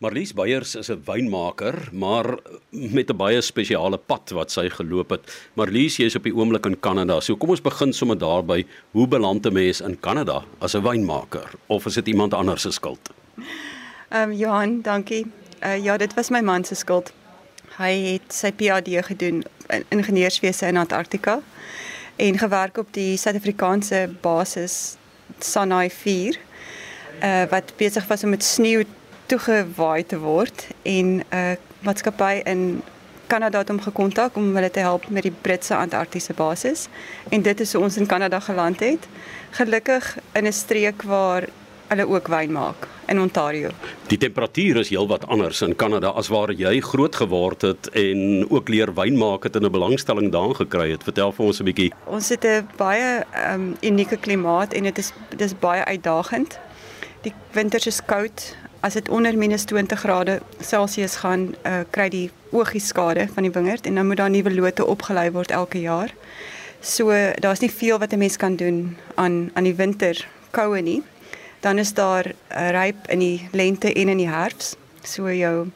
Marlies Beyers is 'n wynmaker, maar met 'n baie spesiale pad wat sy geloop het. Marlies, jy is op die oomblik in Kanada. So kom ons begin sommer daarby. Hoe beland 'n mens in Kanada as 'n wynmaker of is dit iemand anders se skuld? Ehm um, Johan, dankie. Uh, ja, dit was my man se skuld. Hy het sy PhD gedoen in ingenieurswese in Antarktika en gewerk op die Suid-Afrikaanse basis Sanai 4. Uh, wat besig was om met sneeu toegewaai te word en 'n uh, maatskappy in Kanada het hom gekontak om hulle te help met die Britse Antarktiese basis en dit is hoe ons in Kanada geland het. Gelukkig in 'n streek waar hulle ook wyn maak in Ontario. Die temperatuur is heelwat anders in Kanada as waar jy groot geword het en ook leer wyn maak het in 'n belangstelling daarin gekry het. Vertel vir ons 'n bietjie. Ons het 'n baie um, unieke klimaat en dit is dis baie uitdagend. Die winters is koud, as dit onder minus 20 grade Celsius gaan, uh, kry die oogie skade van die wingerd en dan moet daar nuwe lote opgelei word elke jaar. So daar's nie veel wat 'n mens kan doen aan aan die winter koue nie. Dan is daar uh, ryp in die lente en in die herfs. So jou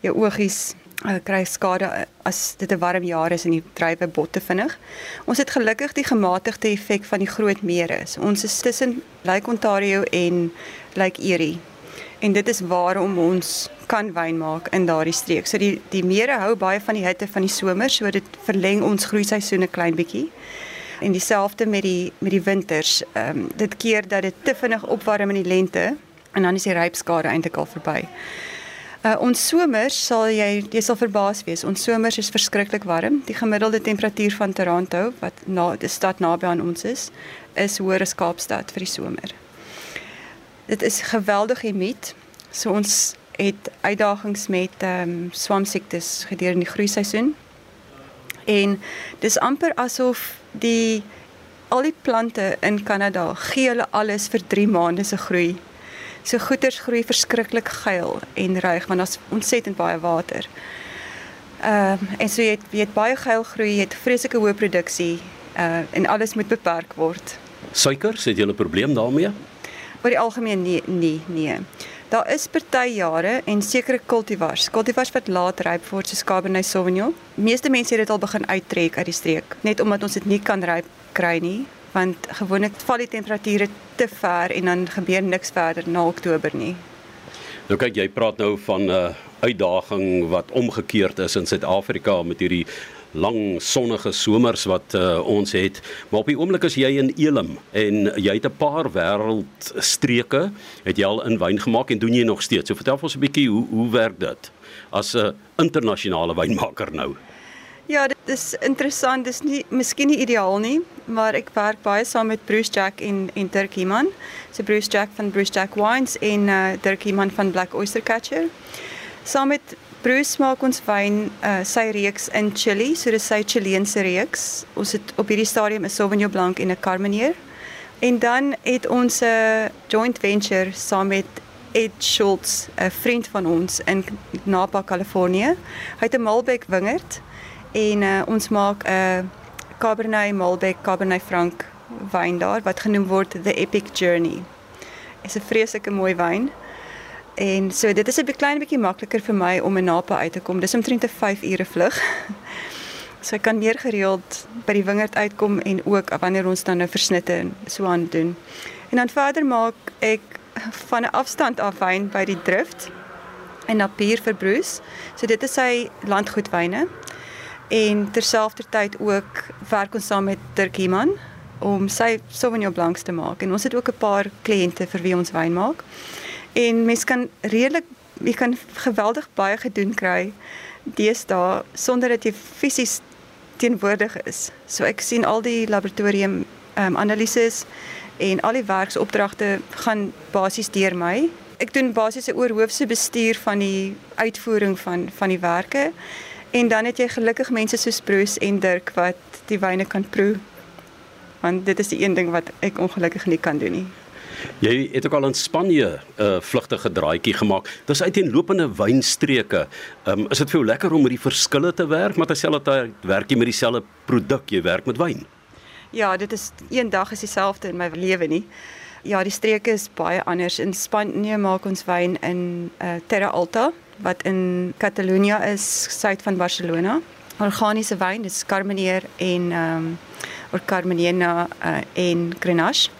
jou oogies uh, kry skade as dit 'n warm jaar is en die druiwe botte vinnig. Ons het gelukkig die gematigde effek van die groot mere. So ons is tussen Lake Ontario en Lake Erie en dit is waarom ons kan wyn maak in daardie streek. So die die mere hou baie van die hitte van die somer, so dit verleng ons groeiseisoene klein bietjie. En dieselfde met die met die winters. Ehm um, dit keer dat dit te vinnig opwarm in die lente en dan is die rypskade eintlik al verby. Uh, ons somers sal jy jy sal verbaas wees. Ons somers is verskriklik warm. Die gemiddelde temperatuur van Toronto wat na die stad naby aan ons is, is hoër as Kaapstad vir die somer dit is geweldig humid. So ons het uitdagings met ehm um, swamsiektes gedurende die groeiseisoen. En dis amper asof die al die plante in Kanada gee hulle alles vir 3 maande se groei. So goeters groei verskriklik geil en ruig want daar's ontsettend baie water. Ehm uh, en so jy het, jy het baie geil groei, jy het vreeslike hoë produksie uh en alles moet beperk word. Suiker, het jy 'n probleem daarmee? Oor die algemeen nee nee nee. Daar is party jare en sekere kultivars, kultivars wat laat ryp word soos Cabernet Sauvignon. Meeste mense het dit al begin uittrek uit die streek, net omdat ons dit nie kan ryp kry nie, want gewoonlik val die temperature te ver en dan gebeur niks verder na Oktober nie. Nou kyk jy praat nou van 'n uh, uitdaging wat omgekeerd is in Suid-Afrika met hierdie lang sonnige somers wat uh, ons het. Maar op die oomblik is jy in Elim en jy het 'n paar wêreldstreke het jy al in wyn gemaak en doen jy nog steeds. So vertel ons 'n bietjie hoe hoe werk dit as 'n internasionale wynmaker nou? Ja, dit is interessant. Dis nie miskien nie ideaal nie, maar ek werk baie saam met Bruce Jack en en Dirk Iman. So Bruce Jack van Bruce Jack Wines en uh, Dirk Iman van Black Oyster Catcher. Saam met Bruce maak ons wyn uh sy reeks in Chili, so dis sy Chileense reeks. Ons het op hierdie stadium 'n Sauvignon Blanc en 'n Carmenere. En dan het ons 'n joint venture saam met Ed Schultz, 'n vriend van ons in Napa, Kalifornië. Hy het 'n Malbec wingerd en uh ons maak 'n uh, Cabernet Malbec Cabernet Franc wyn daar wat genoem word The Epic Journey. Dit is 'n vreeslike mooi wyn. En so dit is 'n klein bietjie makliker vir my om in Napa uit te kom. Dis omtrent 'n 5 ure vlug. So ek kan meer gereeld by die wingerd uitkom en ook wanneer ons dan nou versnitte en so aan doen. En dan verder maak ek van 'n afstand af wyn by die drift en Napier vir Bruce. So dit is sy landgoedwyne. En terselfdertyd ook werk ons saam met Dirk Iman om sy Sauvignon Blancs te maak. En ons het ook 'n paar kliënte vir wie ons wyn maak. En mens kan redelik jy kan geweldig baie gedoen kry deesdae sonder dat jy fisies teenwoordig is. So ek sien al die laboratorium ehm um, analises en al die werksopdragte gaan basies deur my. Ek doen basies 'n oorhoofse bestuur van die uitvoering van van die werke. En dan het jy gelukkig mense soos Bruce en Dirk wat die wyne kan proe. Want dit is die een ding wat ek ongelukkig nie kan doen nie. Jy het ook al in Spanje 'n uh, vlugtige draaitjie gemaak. Dis uiteenlopende wynstreke. Um, is dit vir jou lekker om met die verskille te werk, maar terselfdertyd werk jy met dieselfde produk, jy werk met wyn? Ja, dit is een dag is dieselfde in my lewe nie. Ja, die streke is baie anders. In Spanje maak ons wyn in uh, Terra Alta wat in Catalunya is, suid van Barcelona. Organiese wyn, dis Carmenère en ehm um, or Carmenena uh, en Grenache.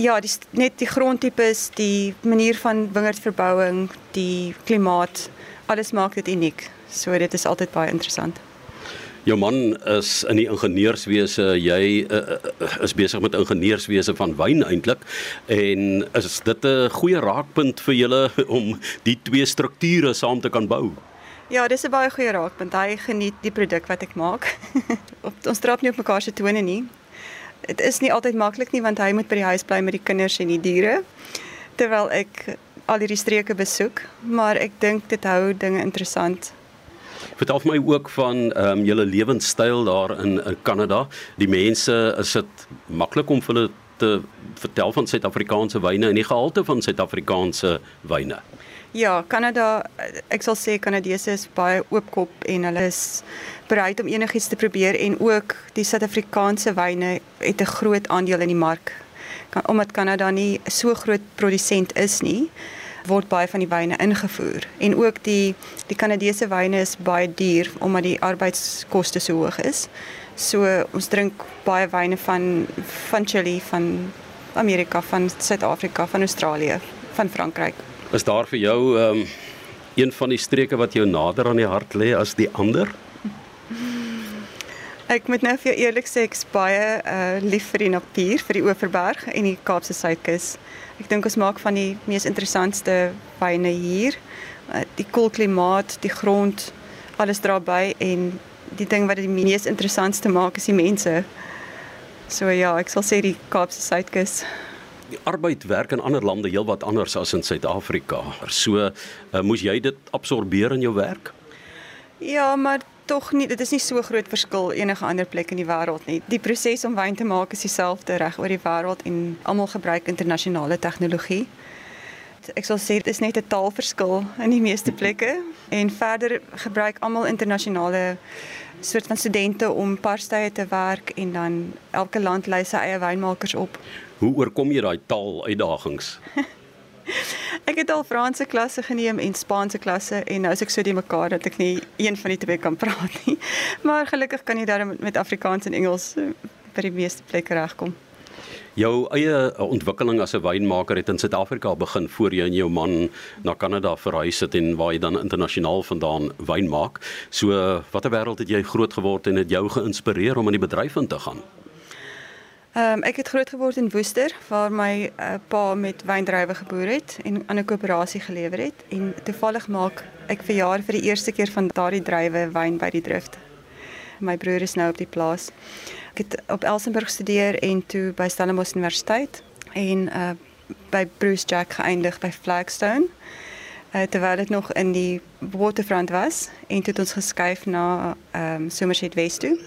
Ja, dis net die grondtipes, die manier van wingerdverbouing, die klimaat, alles maak dit uniek. So dit is altyd baie interessant. Jou man is in die ingenieurswese, jy uh, is besig met ingenieurswese van wyn eintlik en is dit 'n goeie raakpunt vir julle om die twee strukture saam te kan bou? Ja, dis 'n baie goeie raakpunt. Hy geniet die produk wat ek maak. ons trap nie op mekaar se tone nie. Dit is nie altyd maklik nie want hy moet by die huis bly met die kinders en die diere terwyl ek al hierdie streke besoek, maar ek dink dit hou dinge interessant Vertel vir my ook van ehm um, julle lewenstyl daar in in Kanada. Die mense, is dit maklik om hulle te vertel van Suid-Afrikaanse wyne en die gehalte van Suid-Afrikaanse wyne? Ja, Kanada, ek sal sê Kanadese is baie oopkop en hulle is bereid om enigiets te probeer en ook die Suid-Afrikaanse wyne het 'n groot aandeel in die mark. Omdat Kanada nie so groot produsent is nie, word baie van die wyne ingevoer en ook die die Kanadese wyne is baie duur omdat die arbeidskoste so hoog is. So ons drink baie wyne van van Chili, van Amerika, van Suid-Afrika, van Australië, van Frankryk. Is daar vir jou ehm um, een van die streke wat jou nader aan die hart lê as die ander? Ek moet nou vir eerlik sê ek's baie uh lief vir die natuur, vir die Oeverberg en die Kaapse Suidkus. Ek dink ons maak van die mees interessantste wyne hier. Uh, die koel klimaat, die grond, alles dra by en die ding wat dit die mees interessantste maak is die mense. So ja, ek sal sê die Kaapse Suidkus. Die arbeid werk in ander lande heelwat anders as in Suid-Afrika. So uh, moes jy dit absorbeer in jou werk? Ja, maar tog nie, dit is nie so groot verskil enige ander plek in die wêreld nie. Die proses om wyn te maak is dieselfde reg oor die wêreld en almal gebruik internasionale tegnologie. Ek sal sê dit is net 'n taalverskil in die meeste plekke en verder gebruik almal internasionale soort van studente om parstye te werk en dan elke land lei sy eie wynmakers op. Hoe oorkom jy daai taal uitdagings? Ek het al Franse klasse geneem en Spaanse klasse en nou is ek so die mekaar dat ek nie een van die twee kan praat nie. Maar gelukkig kan jy daar met Afrikaans en Engels eh, by die meeste plekke regkom. Jou eie eh, ontwikkeling as 'n wynmaker het in Suid-Afrika begin voor jy en jou man na Kanada verhuis het en waar jy dan internasionaal vandaan wyn maak. So watter wêreld het jy groot geword en het jou geïnspireer om in die bedryf in te gaan? Um, ek het groot geword in Woester waar my uh, pa met wyndrywe geboer het en aan 'n koöperasie gelewer het en toevallig maak ek vir jaar vir die eerste keer van daardie druiwe wyn by die drift. My broer is nou op die plaas. Ek het op Elsenburg gestudeer en toe by Stellenbosch Universiteit en uh by Bruce Jack geëindig by Flagstone. Uh, terwyl dit nog in die Waterfront was en toe het ons geskuif na ehm um, Somerset West toe.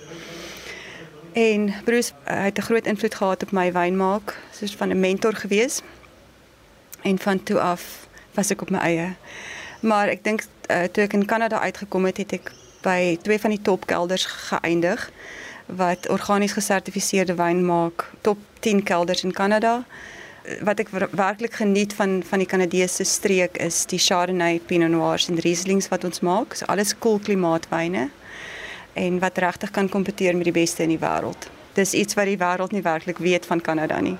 En Bruce uh, het 'n groot invloed gehad op my wynmaak, soos van 'n mentor gewees. En van toe af was ek op my eie. Maar ek dink uh, toe ek in Kanada uitgekom het, het ek by twee van die topkelders geëindig wat organies gesertifiseerde wyn maak, top 10 kelders in Kanada. Wat ek werklik geniet van van die Kanadese streek is die Chardonnay, Pinot Noirs en Rieslings wat ons maak. So alles koel cool klimaatwyne en wat regtig kan kompeteer met die beste in die wêreld. Dis iets wat die wêreld nie werklik weet van Kanada nie.